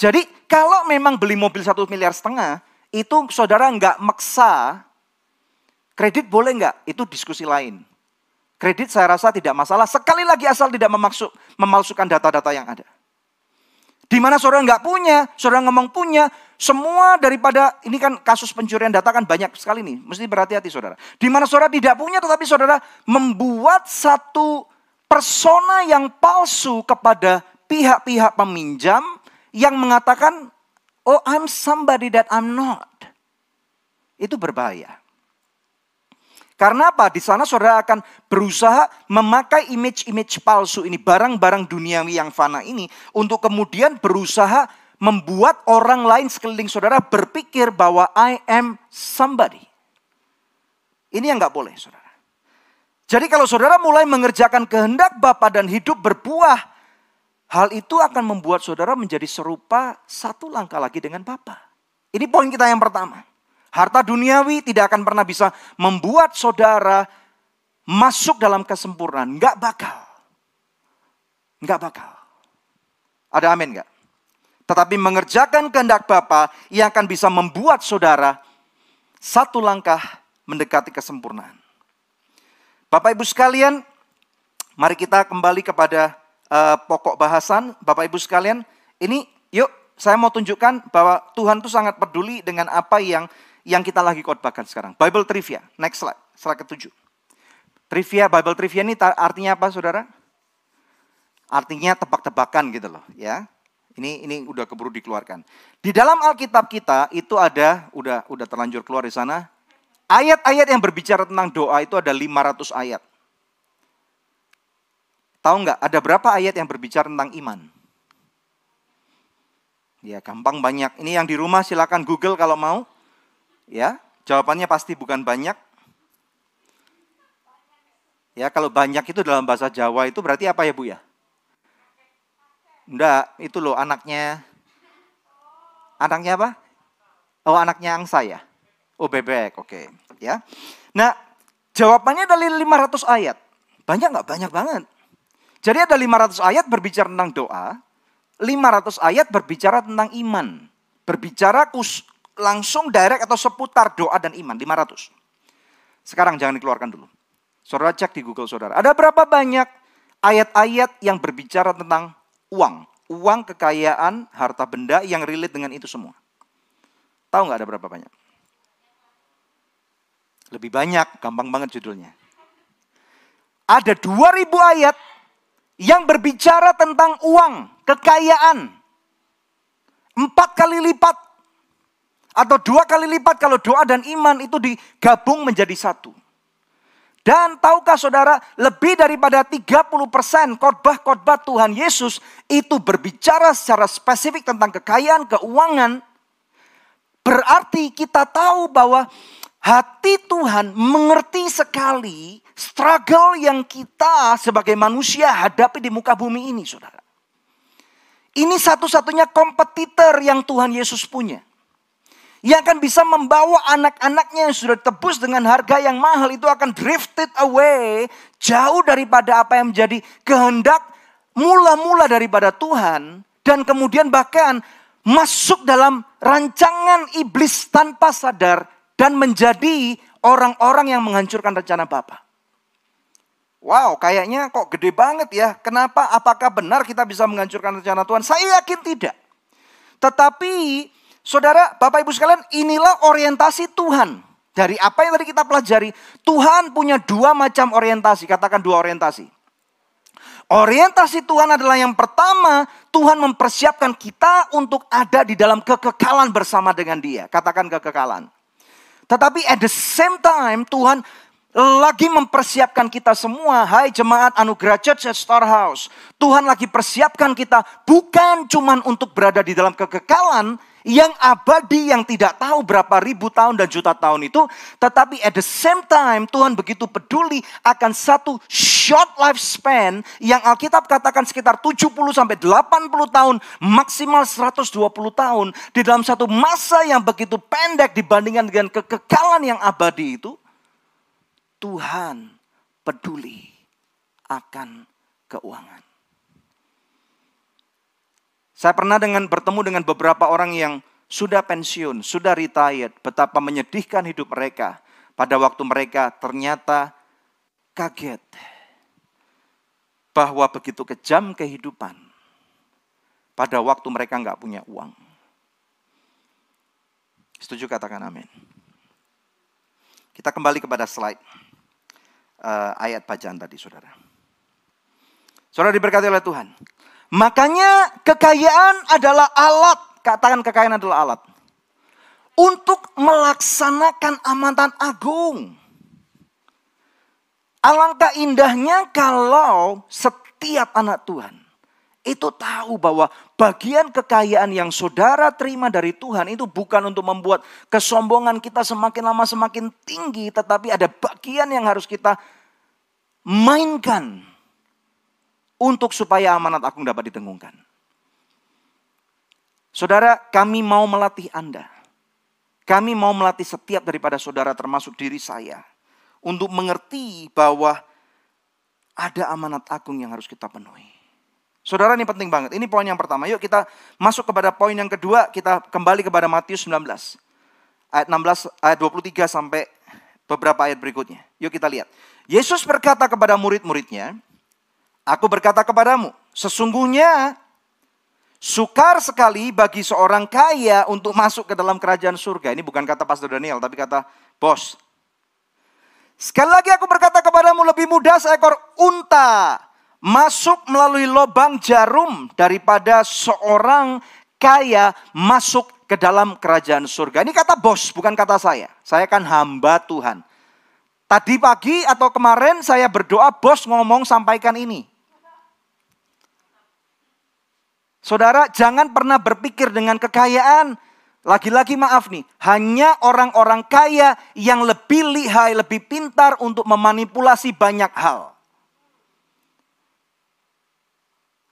Jadi kalau memang beli mobil satu miliar setengah, itu saudara nggak maksa, kredit boleh nggak? Itu diskusi lain. Kredit saya rasa tidak masalah, sekali lagi asal tidak memasuk, memalsukan data-data yang ada. Di mana saudara nggak punya, saudara ngomong punya, semua daripada, ini kan kasus pencurian data kan banyak sekali nih, mesti berhati-hati saudara. Di mana saudara tidak punya tetapi saudara membuat satu persona yang palsu kepada pihak-pihak peminjam yang mengatakan, "Oh, I'm somebody that I'm not." Itu berbahaya. Karena apa? Di sana saudara akan berusaha memakai image-image palsu ini, barang-barang duniawi yang fana ini, untuk kemudian berusaha membuat orang lain sekeliling saudara berpikir bahwa I am somebody. Ini yang nggak boleh, saudara. Jadi kalau saudara mulai mengerjakan kehendak Bapa dan hidup berbuah, hal itu akan membuat saudara menjadi serupa satu langkah lagi dengan Bapa. Ini poin kita yang pertama. Harta duniawi tidak akan pernah bisa membuat saudara masuk dalam kesempurnaan. Enggak bakal. Enggak bakal. Ada amin enggak? Tetapi mengerjakan kehendak Bapa yang akan bisa membuat saudara satu langkah mendekati kesempurnaan. Bapak Ibu sekalian, mari kita kembali kepada uh, pokok bahasan. Bapak Ibu sekalian, ini yuk saya mau tunjukkan bahwa Tuhan itu sangat peduli dengan apa yang yang kita lagi khotbahkan sekarang. Bible trivia. Next slide, slide ketujuh. Trivia, Bible trivia ini artinya apa saudara? Artinya tebak-tebakan gitu loh ya. Ini ini udah keburu dikeluarkan. Di dalam Alkitab kita itu ada udah udah terlanjur keluar di sana. Ayat-ayat yang berbicara tentang doa itu ada 500 ayat. Tahu nggak ada berapa ayat yang berbicara tentang iman? Ya gampang banyak. Ini yang di rumah silakan Google kalau mau. Ya, jawabannya pasti bukan banyak. Ya, kalau banyak itu dalam bahasa Jawa itu berarti apa ya Bu ya? Enggak, itu loh anaknya. Anaknya apa? Oh, anaknya angsa ya? Oh, bebek, oke. Okay. Ya. Nah, jawabannya dari 500 ayat. Banyak nggak? Banyak banget. Jadi ada 500 ayat berbicara tentang doa, 500 ayat berbicara tentang iman. Berbicara kus, langsung direct atau seputar doa dan iman 500. Sekarang jangan dikeluarkan dulu. Saudara cek di Google saudara. Ada berapa banyak ayat-ayat yang berbicara tentang uang, uang kekayaan, harta benda yang relate dengan itu semua. Tahu nggak ada berapa banyak? Lebih banyak, gampang banget judulnya. Ada 2000 ayat yang berbicara tentang uang, kekayaan. Empat kali lipat atau dua kali lipat kalau doa dan iman itu digabung menjadi satu. Dan tahukah saudara, lebih daripada 30% khotbah-khotbah Tuhan Yesus itu berbicara secara spesifik tentang kekayaan, keuangan. Berarti kita tahu bahwa hati Tuhan mengerti sekali struggle yang kita sebagai manusia hadapi di muka bumi ini, saudara. Ini satu-satunya kompetitor yang Tuhan Yesus punya yang akan bisa membawa anak-anaknya yang sudah tebus dengan harga yang mahal itu akan drifted away jauh daripada apa yang menjadi kehendak mula-mula daripada Tuhan dan kemudian bahkan masuk dalam rancangan iblis tanpa sadar dan menjadi orang-orang yang menghancurkan rencana Bapa. Wow, kayaknya kok gede banget ya. Kenapa? Apakah benar kita bisa menghancurkan rencana Tuhan? Saya yakin tidak. Tetapi Saudara, Bapak Ibu sekalian, inilah orientasi Tuhan. Dari apa yang tadi kita pelajari, Tuhan punya dua macam orientasi. Katakan dua orientasi. Orientasi Tuhan adalah yang pertama, Tuhan mempersiapkan kita untuk ada di dalam kekekalan bersama dengan Dia. Katakan kekekalan. Tetapi at the same time, Tuhan lagi mempersiapkan kita semua. Hai jemaat anugerah church at Storehouse. Tuhan lagi persiapkan kita bukan cuma untuk berada di dalam kekekalan, yang abadi yang tidak tahu berapa ribu tahun dan juta tahun itu. Tetapi at the same time Tuhan begitu peduli akan satu short lifespan yang Alkitab katakan sekitar 70 sampai 80 tahun, maksimal 120 tahun. Di dalam satu masa yang begitu pendek dibandingkan dengan kekekalan yang abadi itu. Tuhan peduli akan keuangan. Saya pernah dengan bertemu dengan beberapa orang yang sudah pensiun, sudah retired, betapa menyedihkan hidup mereka pada waktu mereka ternyata kaget bahwa begitu kejam kehidupan pada waktu mereka nggak punya uang. Setuju katakan amin. Kita kembali kepada slide uh, ayat bacaan tadi saudara. Saudara diberkati oleh Tuhan. Makanya kekayaan adalah alat. Katakan kekayaan adalah alat. Untuk melaksanakan amanat agung. Alangkah indahnya kalau setiap anak Tuhan itu tahu bahwa bagian kekayaan yang saudara terima dari Tuhan itu bukan untuk membuat kesombongan kita semakin lama semakin tinggi, tetapi ada bagian yang harus kita mainkan untuk supaya amanat agung dapat ditengungkan. Saudara, kami mau melatih Anda. Kami mau melatih setiap daripada saudara termasuk diri saya untuk mengerti bahwa ada amanat agung yang harus kita penuhi. Saudara ini penting banget. Ini poin yang pertama. Yuk kita masuk kepada poin yang kedua. Kita kembali kepada Matius 19. Ayat 16, ayat 23 sampai beberapa ayat berikutnya. Yuk kita lihat. Yesus berkata kepada murid-muridnya, Aku berkata kepadamu, sesungguhnya sukar sekali bagi seorang kaya untuk masuk ke dalam kerajaan surga. Ini bukan kata Pastor Daniel, tapi kata bos. Sekali lagi aku berkata kepadamu lebih mudah seekor unta masuk melalui lubang jarum daripada seorang kaya masuk ke dalam kerajaan surga. Ini kata bos, bukan kata saya. Saya kan hamba Tuhan. Tadi pagi atau kemarin saya berdoa bos ngomong sampaikan ini. Saudara, jangan pernah berpikir dengan kekayaan. Lagi-lagi maaf nih, hanya orang-orang kaya yang lebih lihai, lebih pintar untuk memanipulasi banyak hal.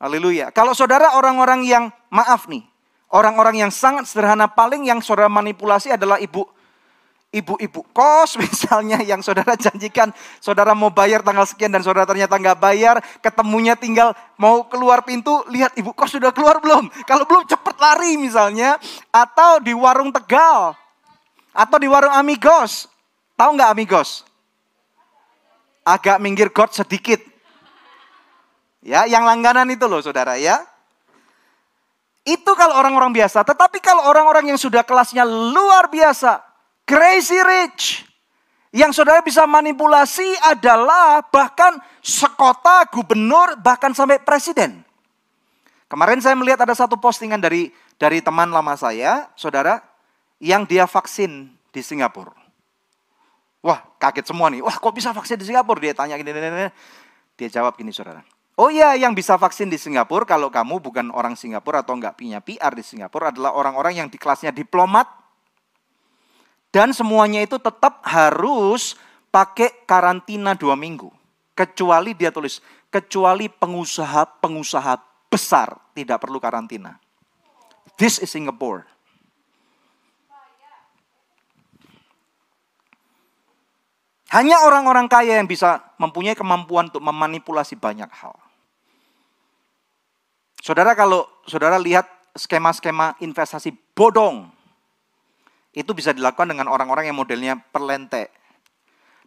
Haleluya. Kalau saudara orang-orang yang maaf nih, orang-orang yang sangat sederhana paling yang saudara manipulasi adalah ibu ibu-ibu kos [laughs] misalnya yang saudara janjikan saudara mau bayar tanggal sekian dan saudara ternyata nggak bayar ketemunya tinggal mau keluar pintu lihat ibu kos sudah keluar belum? Kalau belum cepet lari misalnya. Atau di warung tegal. Atau di warung amigos. Tahu nggak amigos? Agak minggir got sedikit Ya, yang langganan itu loh saudara ya. Itu kalau orang-orang biasa. Tetapi kalau orang-orang yang sudah kelasnya luar biasa. Crazy rich. Yang saudara bisa manipulasi adalah bahkan sekota, gubernur, bahkan sampai presiden. Kemarin saya melihat ada satu postingan dari dari teman lama saya, saudara, yang dia vaksin di Singapura. Wah, kaget semua nih. Wah, kok bisa vaksin di Singapura? Dia tanya gini, gini, gini. Dia jawab gini, saudara. Oh iya, yang bisa vaksin di Singapura kalau kamu bukan orang Singapura atau enggak punya PR di Singapura adalah orang-orang yang di kelasnya diplomat dan semuanya itu tetap harus pakai karantina dua minggu. Kecuali dia tulis, kecuali pengusaha-pengusaha besar tidak perlu karantina. This is Singapore. Hanya orang-orang kaya yang bisa mempunyai kemampuan untuk memanipulasi banyak hal. Saudara kalau saudara lihat skema-skema investasi bodong, itu bisa dilakukan dengan orang-orang yang modelnya perlente.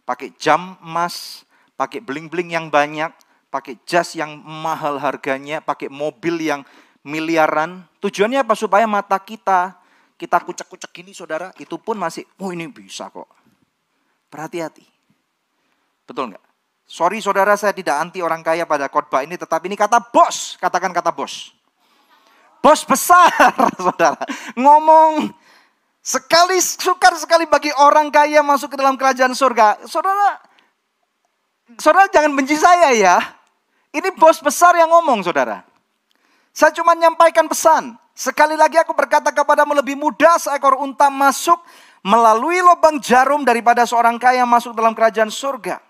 Pakai jam emas, pakai bling-bling yang banyak, pakai jas yang mahal harganya, pakai mobil yang miliaran. Tujuannya apa? Supaya mata kita, kita kucek-kucek gini saudara, itu pun masih, oh ini bisa kok. Berhati-hati. Betul nggak? Sorry saudara saya tidak anti orang kaya pada khotbah ini, tetapi ini kata bos, katakan kata bos. Bos besar, [laughs] saudara. Ngomong sekali sukar sekali bagi orang kaya masuk ke dalam kerajaan surga. Saudara, saudara jangan benci saya ya. Ini bos besar yang ngomong, saudara. Saya cuma nyampaikan pesan. Sekali lagi aku berkata kepadamu lebih mudah seekor unta masuk melalui lubang jarum daripada seorang kaya masuk dalam kerajaan surga.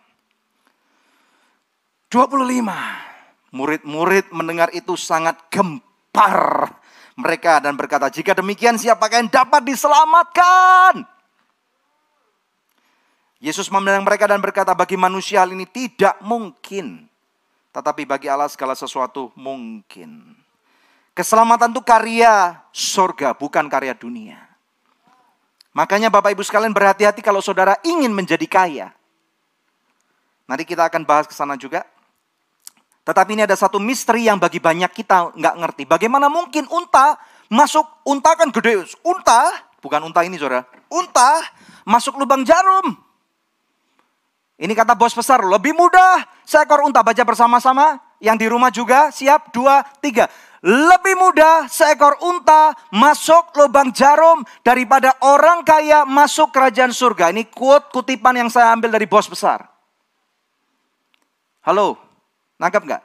25. Murid-murid mendengar itu sangat gempar mereka dan berkata, jika demikian siapa yang dapat diselamatkan? Yesus memandang mereka dan berkata, bagi manusia hal ini tidak mungkin. Tetapi bagi Allah segala sesuatu mungkin. Keselamatan itu karya surga, bukan karya dunia. Makanya Bapak Ibu sekalian berhati-hati kalau saudara ingin menjadi kaya. Nanti kita akan bahas ke sana juga. Tetapi ini ada satu misteri yang bagi banyak kita nggak ngerti. Bagaimana mungkin unta masuk, unta kan gede. Unta, bukan unta ini saudara. Unta masuk lubang jarum. Ini kata bos besar, lebih mudah seekor unta baca bersama-sama. Yang di rumah juga siap? Dua, tiga. Lebih mudah seekor unta masuk lubang jarum daripada orang kaya masuk kerajaan surga. Ini quote kutipan yang saya ambil dari bos besar. Halo, nangkap nggak?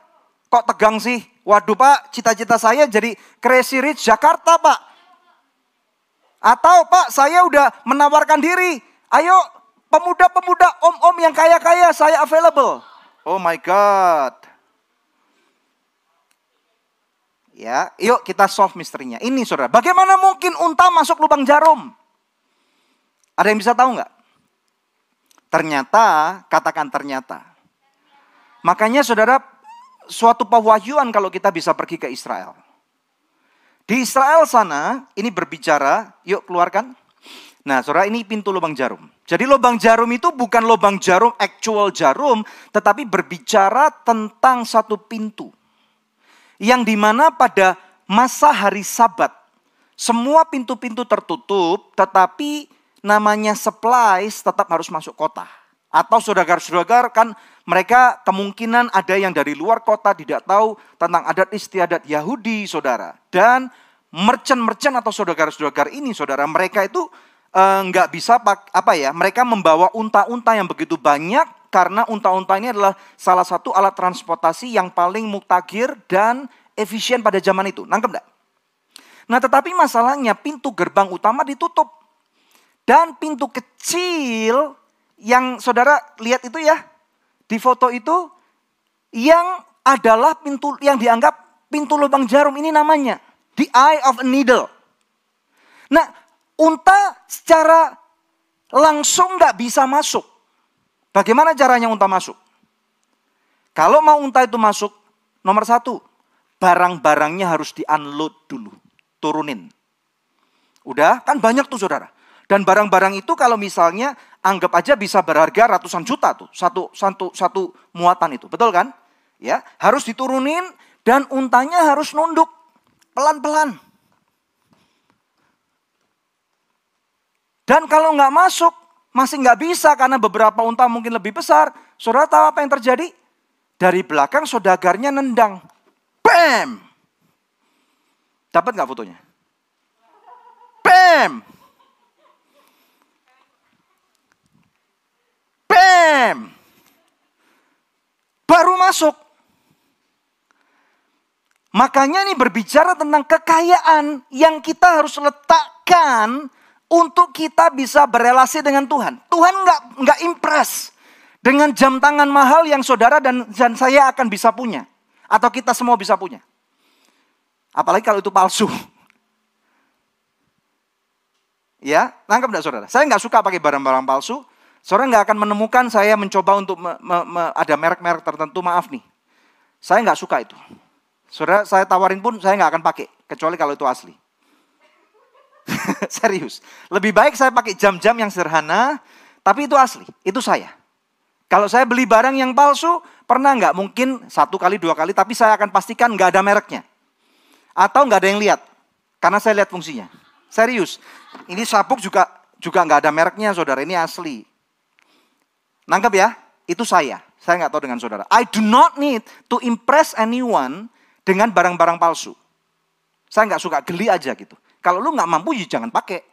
Kok tegang sih? Waduh pak, cita-cita saya jadi crazy rich Jakarta pak. Atau pak, saya udah menawarkan diri. Ayo pemuda-pemuda om-om yang kaya-kaya saya available. Oh my God. Ya, yuk kita solve misterinya. Ini saudara, bagaimana mungkin unta masuk lubang jarum? Ada yang bisa tahu nggak? Ternyata, katakan ternyata. Makanya saudara, suatu pewahyuan kalau kita bisa pergi ke Israel. Di Israel sana, ini berbicara, yuk keluarkan. Nah, saudara ini pintu lubang jarum. Jadi lubang jarum itu bukan lubang jarum, actual jarum, tetapi berbicara tentang satu pintu yang di mana pada masa hari sabat semua pintu-pintu tertutup tetapi namanya supplies tetap harus masuk kota. Atau saudara-saudara kan mereka kemungkinan ada yang dari luar kota tidak tahu tentang adat istiadat Yahudi saudara. Dan merchant-merchant atau saudara-saudara ini saudara mereka itu eh, nggak uh, bisa apa ya mereka membawa unta-unta yang begitu banyak karena unta-unta ini adalah salah satu alat transportasi yang paling mutakhir dan efisien pada zaman itu. Nangkep enggak? Nah tetapi masalahnya pintu gerbang utama ditutup. Dan pintu kecil yang saudara lihat itu ya. Di foto itu yang adalah pintu yang dianggap pintu lubang jarum ini namanya. The eye of a needle. Nah unta secara langsung nggak bisa masuk. Bagaimana caranya unta masuk? Kalau mau unta itu masuk, nomor satu, barang-barangnya harus di-unload dulu, turunin. Udah, kan banyak tuh saudara. Dan barang-barang itu kalau misalnya anggap aja bisa berharga ratusan juta tuh, satu, satu, satu muatan itu, betul kan? Ya, harus diturunin dan untanya harus nunduk pelan-pelan. Dan kalau nggak masuk, masih nggak bisa karena beberapa unta mungkin lebih besar. Saudara tahu apa yang terjadi? Dari belakang saudagarnya nendang. Bam! Dapat nggak fotonya? Bam! Baru masuk. Makanya ini berbicara tentang kekayaan yang kita harus letakkan untuk kita bisa berelasi dengan Tuhan. Tuhan nggak nggak impress dengan jam tangan mahal yang saudara dan, dan saya akan bisa punya, atau kita semua bisa punya. Apalagi kalau itu palsu. [laughs] Ya, tangkap enggak saudara? Saya nggak suka pakai barang-barang palsu. Saudara nggak akan menemukan saya mencoba untuk me, me, me, ada merek-merek tertentu, maaf nih. Saya nggak suka itu. Saudara, saya tawarin pun saya nggak akan pakai, kecuali kalau itu asli. [laughs] Serius. Lebih baik saya pakai jam-jam yang sederhana, tapi itu asli, itu saya. Kalau saya beli barang yang palsu, pernah nggak? Mungkin satu kali, dua kali, tapi saya akan pastikan nggak ada mereknya. Atau nggak ada yang lihat, karena saya lihat fungsinya. Serius. Ini sabuk juga juga nggak ada mereknya, saudara. Ini asli. Nangkep ya? Itu saya. Saya nggak tahu dengan saudara. I do not need to impress anyone dengan barang-barang palsu. Saya nggak suka geli aja gitu. Kalau lu nggak mampu, ya jangan pakai.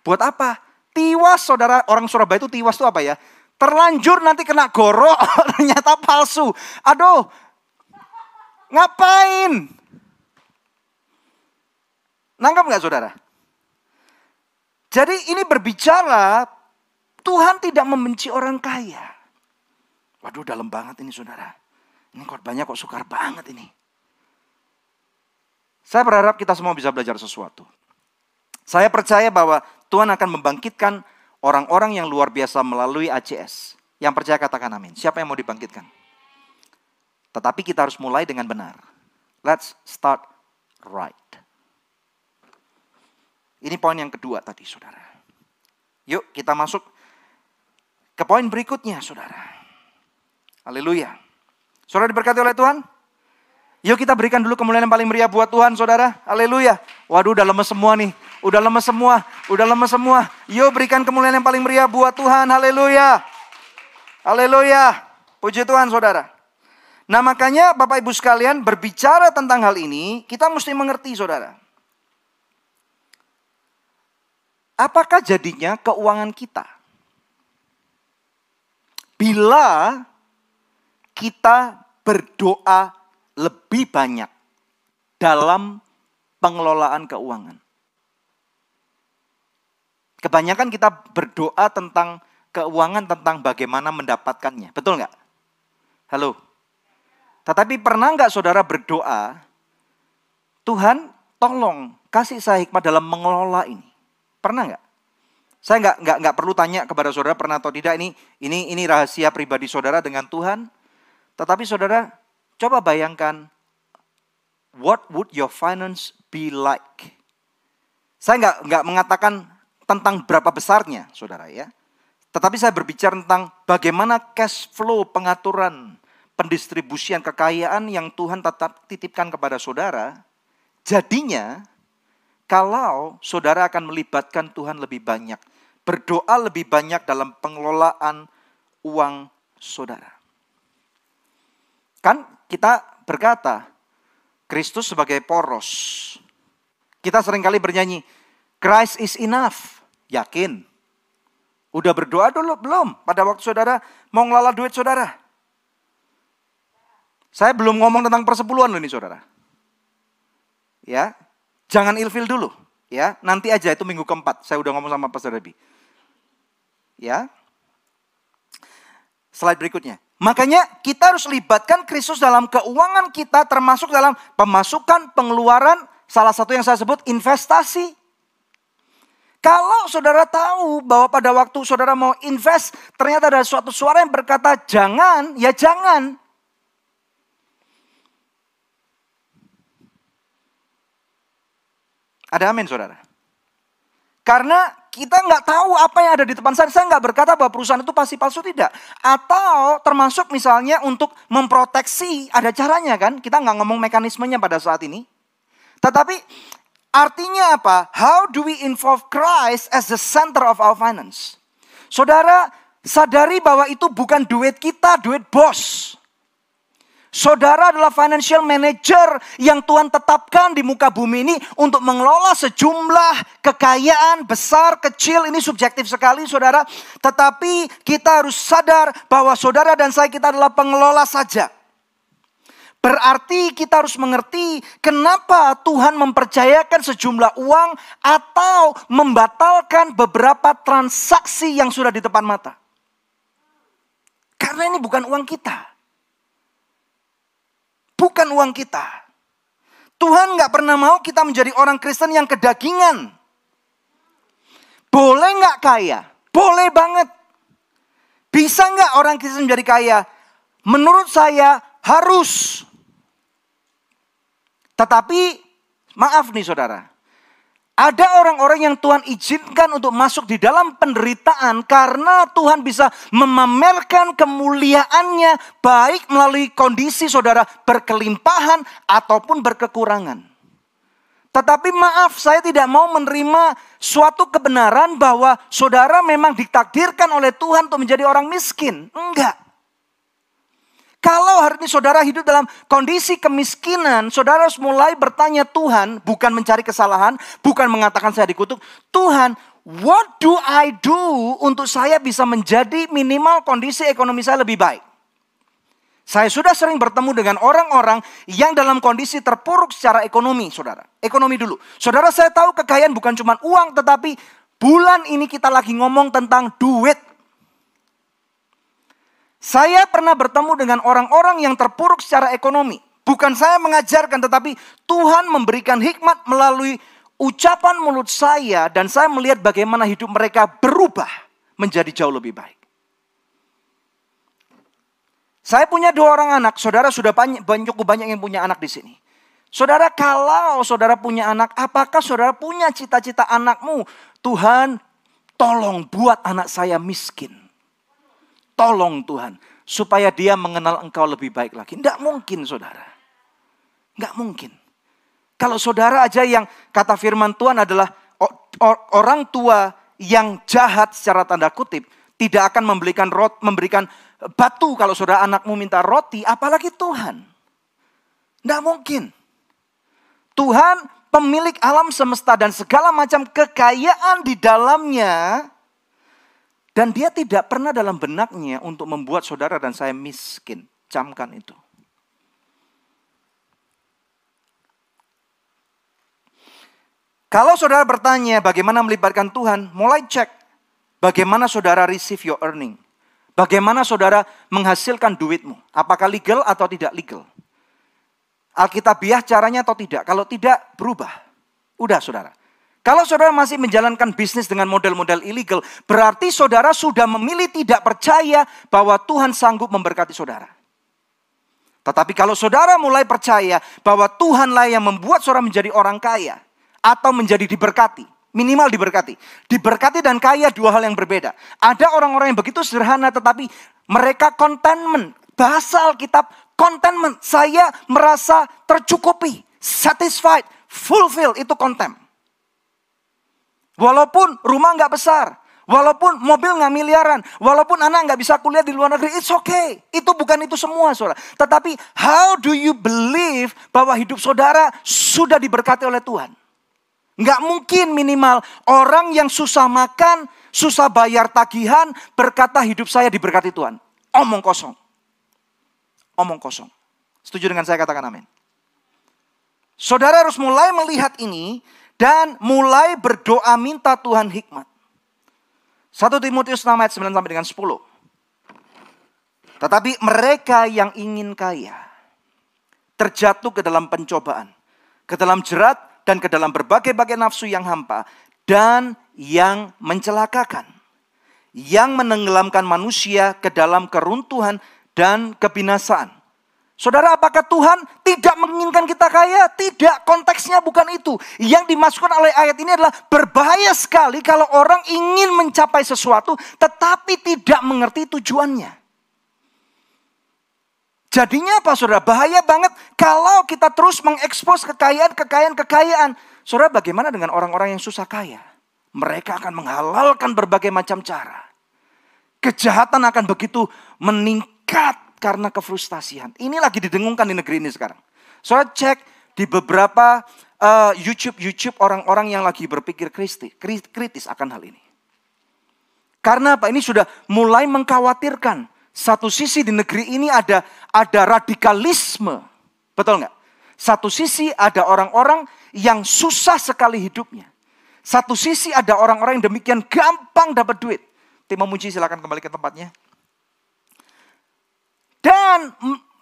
Buat apa? Tiwas saudara, orang Surabaya itu tiwas itu apa ya? Terlanjur nanti kena gorok, [laughs] ternyata palsu. Aduh, ngapain? Nangkap nggak saudara? Jadi ini berbicara Tuhan tidak membenci orang kaya. Waduh dalam banget ini saudara. Ini korbannya kok sukar banget ini. Saya berharap kita semua bisa belajar sesuatu. Saya percaya bahwa Tuhan akan membangkitkan orang-orang yang luar biasa melalui ACS. Yang percaya katakan amin. Siapa yang mau dibangkitkan? Tetapi kita harus mulai dengan benar. Let's start right. Ini poin yang kedua tadi, saudara. Yuk kita masuk ke poin berikutnya, saudara. Haleluya. Saudara diberkati oleh Tuhan? Yuk kita berikan dulu kemuliaan yang paling meriah buat Tuhan saudara. Haleluya. Waduh udah lemes semua nih. Udah lemes semua. Udah lemes semua. Yuk berikan kemuliaan yang paling meriah buat Tuhan. Haleluya. Haleluya. Puji Tuhan saudara. Nah makanya Bapak Ibu sekalian berbicara tentang hal ini, kita mesti mengerti saudara. Apakah jadinya keuangan kita? Bila kita berdoa lebih banyak dalam pengelolaan keuangan. Kebanyakan kita berdoa tentang keuangan, tentang bagaimana mendapatkannya. Betul nggak? Halo? Tetapi pernah nggak saudara berdoa, Tuhan tolong kasih saya hikmat dalam mengelola ini. Pernah nggak? Saya nggak nggak nggak perlu tanya kepada saudara pernah atau tidak ini ini ini rahasia pribadi saudara dengan Tuhan. Tetapi saudara coba bayangkan what would your finance be like? Saya nggak nggak mengatakan tentang berapa besarnya, saudara ya. Tetapi saya berbicara tentang bagaimana cash flow pengaturan pendistribusian kekayaan yang Tuhan tetap titipkan kepada saudara. Jadinya kalau saudara akan melibatkan Tuhan lebih banyak, berdoa lebih banyak dalam pengelolaan uang saudara. Kan kita berkata, Kristus sebagai poros. Kita sering kali bernyanyi, Christ is enough. Yakin? Udah berdoa dulu belum? Pada waktu saudara mau ngelola duit saudara. Saya belum ngomong tentang persepuluhan loh ini saudara. Ya, Jangan ilfil dulu, ya. Nanti aja itu minggu keempat. Saya udah ngomong sama Pastor Debbie. Ya. Slide berikutnya. Makanya kita harus libatkan Kristus dalam keuangan kita termasuk dalam pemasukan, pengeluaran, salah satu yang saya sebut investasi. Kalau saudara tahu bahwa pada waktu saudara mau invest, ternyata ada suatu suara yang berkata jangan, ya jangan. Ada amin saudara. Karena kita nggak tahu apa yang ada di depan saya. Saya nggak berkata bahwa perusahaan itu pasti palsu tidak. Atau termasuk misalnya untuk memproteksi ada caranya kan. Kita nggak ngomong mekanismenya pada saat ini. Tetapi artinya apa? How do we involve Christ as the center of our finance? Saudara sadari bahwa itu bukan duit kita, duit bos. Saudara adalah financial manager yang Tuhan tetapkan di muka bumi ini untuk mengelola sejumlah kekayaan besar, kecil. Ini subjektif sekali saudara. Tetapi kita harus sadar bahwa saudara dan saya kita adalah pengelola saja. Berarti kita harus mengerti kenapa Tuhan mempercayakan sejumlah uang atau membatalkan beberapa transaksi yang sudah di depan mata. Karena ini bukan uang kita bukan uang kita. Tuhan nggak pernah mau kita menjadi orang Kristen yang kedagingan. Boleh nggak kaya? Boleh banget. Bisa nggak orang Kristen menjadi kaya? Menurut saya harus. Tetapi maaf nih saudara. Ada orang-orang yang Tuhan izinkan untuk masuk di dalam penderitaan karena Tuhan bisa memamerkan kemuliaannya baik melalui kondisi saudara berkelimpahan ataupun berkekurangan. Tetapi maaf saya tidak mau menerima suatu kebenaran bahwa saudara memang ditakdirkan oleh Tuhan untuk menjadi orang miskin. Enggak. Kalau hari ini saudara hidup dalam kondisi kemiskinan, saudara harus mulai bertanya Tuhan, bukan mencari kesalahan, bukan mengatakan saya dikutuk. Tuhan, what do I do untuk saya bisa menjadi minimal kondisi ekonomi saya lebih baik? Saya sudah sering bertemu dengan orang-orang yang dalam kondisi terpuruk secara ekonomi, saudara. Ekonomi dulu. Saudara, saya tahu kekayaan bukan cuma uang, tetapi bulan ini kita lagi ngomong tentang duit. Saya pernah bertemu dengan orang-orang yang terpuruk secara ekonomi. Bukan saya mengajarkan, tetapi Tuhan memberikan hikmat melalui ucapan mulut saya, dan saya melihat bagaimana hidup mereka berubah menjadi jauh lebih baik. Saya punya dua orang anak, saudara sudah banyak, cukup banyak yang punya anak di sini. Saudara, kalau saudara punya anak, apakah saudara punya cita-cita anakmu? Tuhan, tolong buat anak saya miskin. Tolong Tuhan, supaya dia mengenal engkau lebih baik lagi. Tidak mungkin saudara. Tidak mungkin. Kalau saudara aja yang kata firman Tuhan adalah orang tua yang jahat secara tanda kutip tidak akan memberikan rot, memberikan batu kalau saudara anakmu minta roti, apalagi Tuhan. Tidak mungkin. Tuhan pemilik alam semesta dan segala macam kekayaan di dalamnya. Dan dia tidak pernah dalam benaknya untuk membuat saudara dan saya miskin. Camkan itu. Kalau saudara bertanya bagaimana melibatkan Tuhan, mulai cek bagaimana saudara receive your earning. Bagaimana saudara menghasilkan duitmu. Apakah legal atau tidak legal. Alkitabiah caranya atau tidak. Kalau tidak, berubah. Udah saudara. Kalau saudara masih menjalankan bisnis dengan model-model ilegal, berarti saudara sudah memilih tidak percaya bahwa Tuhan sanggup memberkati saudara. Tetapi kalau saudara mulai percaya bahwa Tuhanlah yang membuat saudara menjadi orang kaya atau menjadi diberkati, minimal diberkati. Diberkati dan kaya dua hal yang berbeda. Ada orang-orang yang begitu sederhana tetapi mereka contentment. Bahasa Alkitab Contentment, saya merasa tercukupi, satisfied, fulfill, itu content. Walaupun rumah nggak besar, walaupun mobil nggak miliaran, walaupun anak nggak bisa kuliah di luar negeri, it's okay. Itu bukan itu semua, saudara. Tetapi how do you believe bahwa hidup saudara sudah diberkati oleh Tuhan? Nggak mungkin minimal orang yang susah makan, susah bayar tagihan, berkata hidup saya diberkati Tuhan. Omong kosong omong kosong. Setuju dengan saya katakan amin. Saudara harus mulai melihat ini dan mulai berdoa minta Tuhan hikmat. 1 Timotius 6 ayat 9 sampai dengan 10. Tetapi mereka yang ingin kaya terjatuh ke dalam pencobaan, ke dalam jerat dan ke dalam berbagai-bagai nafsu yang hampa dan yang mencelakakan, yang menenggelamkan manusia ke dalam keruntuhan dan kebinasaan. Saudara, apakah Tuhan tidak menginginkan kita kaya? Tidak, konteksnya bukan itu. Yang dimasukkan oleh ayat ini adalah berbahaya sekali kalau orang ingin mencapai sesuatu tetapi tidak mengerti tujuannya. Jadinya apa saudara? Bahaya banget kalau kita terus mengekspos kekayaan, kekayaan, kekayaan. Saudara, bagaimana dengan orang-orang yang susah kaya? Mereka akan menghalalkan berbagai macam cara. Kejahatan akan begitu meningkat karena kefrustasian. Ini lagi didengungkan di negeri ini sekarang. Soalnya cek di beberapa uh, YouTube YouTube orang-orang yang lagi berpikir kritis, kritis akan hal ini. Karena apa? Ini sudah mulai mengkhawatirkan. Satu sisi di negeri ini ada ada radikalisme, betul nggak? Satu sisi ada orang-orang yang susah sekali hidupnya. Satu sisi ada orang-orang yang demikian gampang dapat duit. Tim memuji silakan kembali ke tempatnya. Dan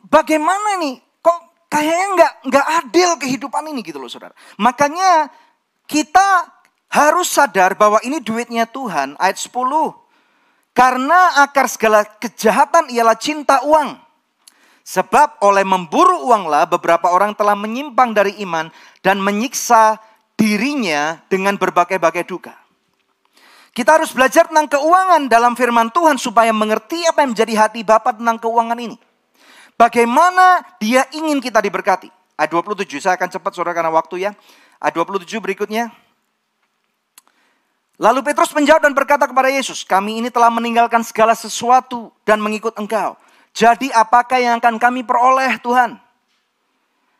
bagaimana nih? Kok kayaknya nggak nggak adil kehidupan ini gitu loh saudara. Makanya kita harus sadar bahwa ini duitnya Tuhan. Ayat 10. Karena akar segala kejahatan ialah cinta uang. Sebab oleh memburu uanglah beberapa orang telah menyimpang dari iman dan menyiksa dirinya dengan berbagai-bagai duka. Kita harus belajar tentang keuangan dalam firman Tuhan supaya mengerti apa yang menjadi hati Bapak tentang keuangan ini. Bagaimana dia ingin kita diberkati. Ayat 27, saya akan cepat saudara karena waktu ya. Ayat 27 berikutnya. Lalu Petrus menjawab dan berkata kepada Yesus, kami ini telah meninggalkan segala sesuatu dan mengikut engkau. Jadi apakah yang akan kami peroleh Tuhan?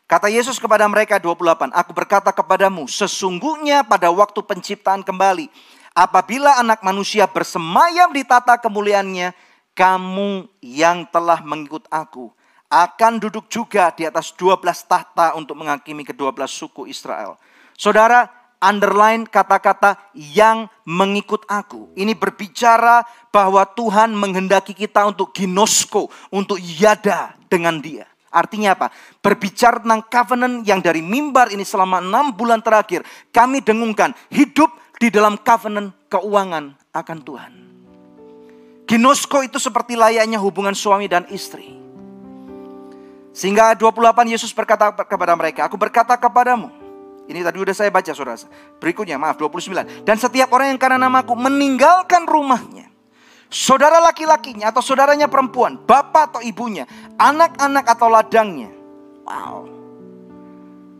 Kata Yesus kepada mereka 28, aku berkata kepadamu, sesungguhnya pada waktu penciptaan kembali, apabila anak manusia bersemayam di tata kemuliaannya, kamu yang telah mengikut aku akan duduk juga di atas 12 tahta untuk menghakimi kedua belas suku Israel. Saudara, underline kata-kata yang mengikut aku. Ini berbicara bahwa Tuhan menghendaki kita untuk ginosko, untuk yada dengan dia. Artinya apa? Berbicara tentang covenant yang dari mimbar ini selama enam bulan terakhir. Kami dengungkan hidup di dalam covenant keuangan akan Tuhan. Ginosko itu seperti layaknya hubungan suami dan istri. Sehingga 28 Yesus berkata kepada mereka, aku berkata kepadamu. Ini tadi udah saya baca saudara. Berikutnya maaf 29. Dan setiap orang yang karena namaku meninggalkan rumahnya. Saudara laki-lakinya atau saudaranya perempuan, bapak atau ibunya, anak-anak atau ladangnya. Wow.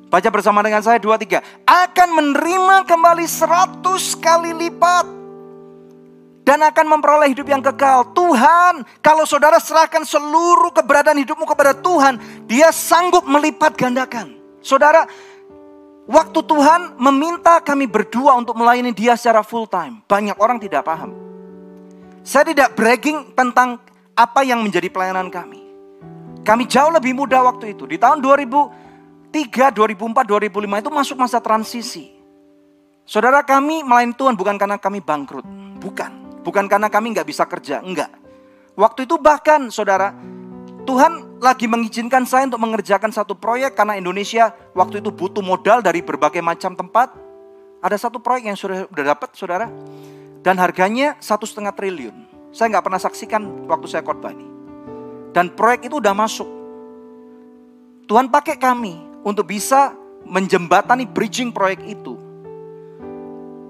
Baca bersama dengan saya dua tiga. Akan menerima kembali seratus kali lipat. dan akan memperoleh hidup yang kekal. Tuhan, kalau saudara serahkan seluruh keberadaan hidupmu kepada Tuhan, Dia sanggup melipat gandakan. Saudara, waktu Tuhan meminta kami berdua untuk melayani Dia secara full time, banyak orang tidak paham. Saya tidak bragging tentang apa yang menjadi pelayanan kami. Kami jauh lebih muda waktu itu. Di tahun 2003, 2004, 2005 itu masuk masa transisi. Saudara kami melayani Tuhan bukan karena kami bangkrut. Bukan. Bukan karena kami nggak bisa kerja, enggak. Waktu itu bahkan saudara, Tuhan lagi mengizinkan saya untuk mengerjakan satu proyek karena Indonesia waktu itu butuh modal dari berbagai macam tempat. Ada satu proyek yang sudah, sudah dapat saudara. Dan harganya satu setengah triliun. Saya nggak pernah saksikan waktu saya khotbah ini. Dan proyek itu udah masuk. Tuhan pakai kami untuk bisa menjembatani bridging proyek itu.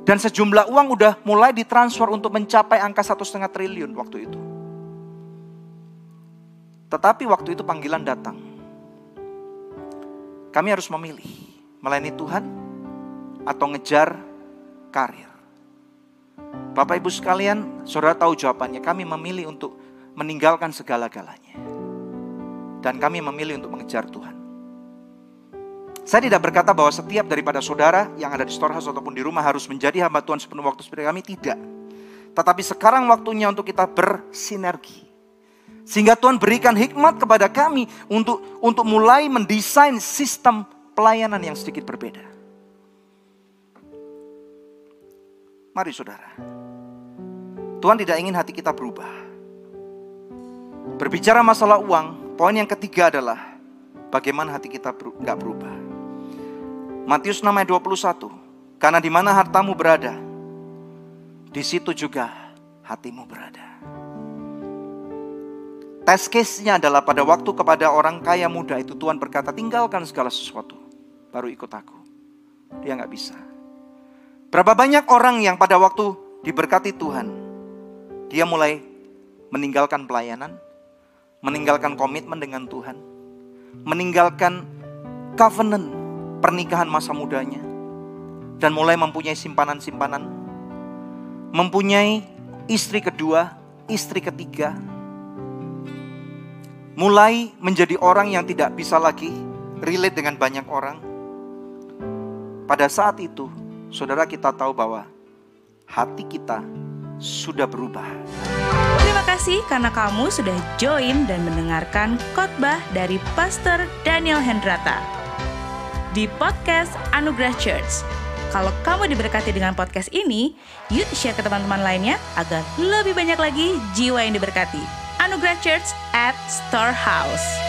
Dan sejumlah uang udah mulai ditransfer untuk mencapai angka satu setengah triliun waktu itu. Tetapi waktu itu panggilan datang. Kami harus memilih melayani Tuhan atau ngejar karir. Bapak Ibu sekalian, saudara tahu jawabannya. Kami memilih untuk meninggalkan segala-galanya. Dan kami memilih untuk mengejar Tuhan. Saya tidak berkata bahwa setiap daripada saudara yang ada di storehouse ataupun di rumah harus menjadi hamba Tuhan sepenuh waktu seperti kami, tidak. Tetapi sekarang waktunya untuk kita bersinergi. Sehingga Tuhan berikan hikmat kepada kami untuk untuk mulai mendesain sistem pelayanan yang sedikit berbeda. Mari saudara. Tuhan tidak ingin hati kita berubah. Berbicara masalah uang, poin yang ketiga adalah bagaimana hati kita nggak berubah. Matius 6 ayat 21. Karena di mana hartamu berada, di situ juga hatimu berada. Test case-nya adalah pada waktu kepada orang kaya muda itu Tuhan berkata tinggalkan segala sesuatu. Baru ikut aku. Dia nggak bisa. Berapa banyak orang yang pada waktu diberkati Tuhan. Dia mulai meninggalkan pelayanan. Meninggalkan komitmen dengan Tuhan. Meninggalkan covenant pernikahan masa mudanya dan mulai mempunyai simpanan-simpanan, mempunyai istri kedua, istri ketiga, mulai menjadi orang yang tidak bisa lagi relate dengan banyak orang. Pada saat itu, saudara kita tahu bahwa hati kita sudah berubah. Terima kasih karena kamu sudah join dan mendengarkan khotbah dari Pastor Daniel Hendrata di podcast Anugerah Church. Kalau kamu diberkati dengan podcast ini, yuk share ke teman-teman lainnya agar lebih banyak lagi jiwa yang diberkati. Anugerah Church at Storehouse.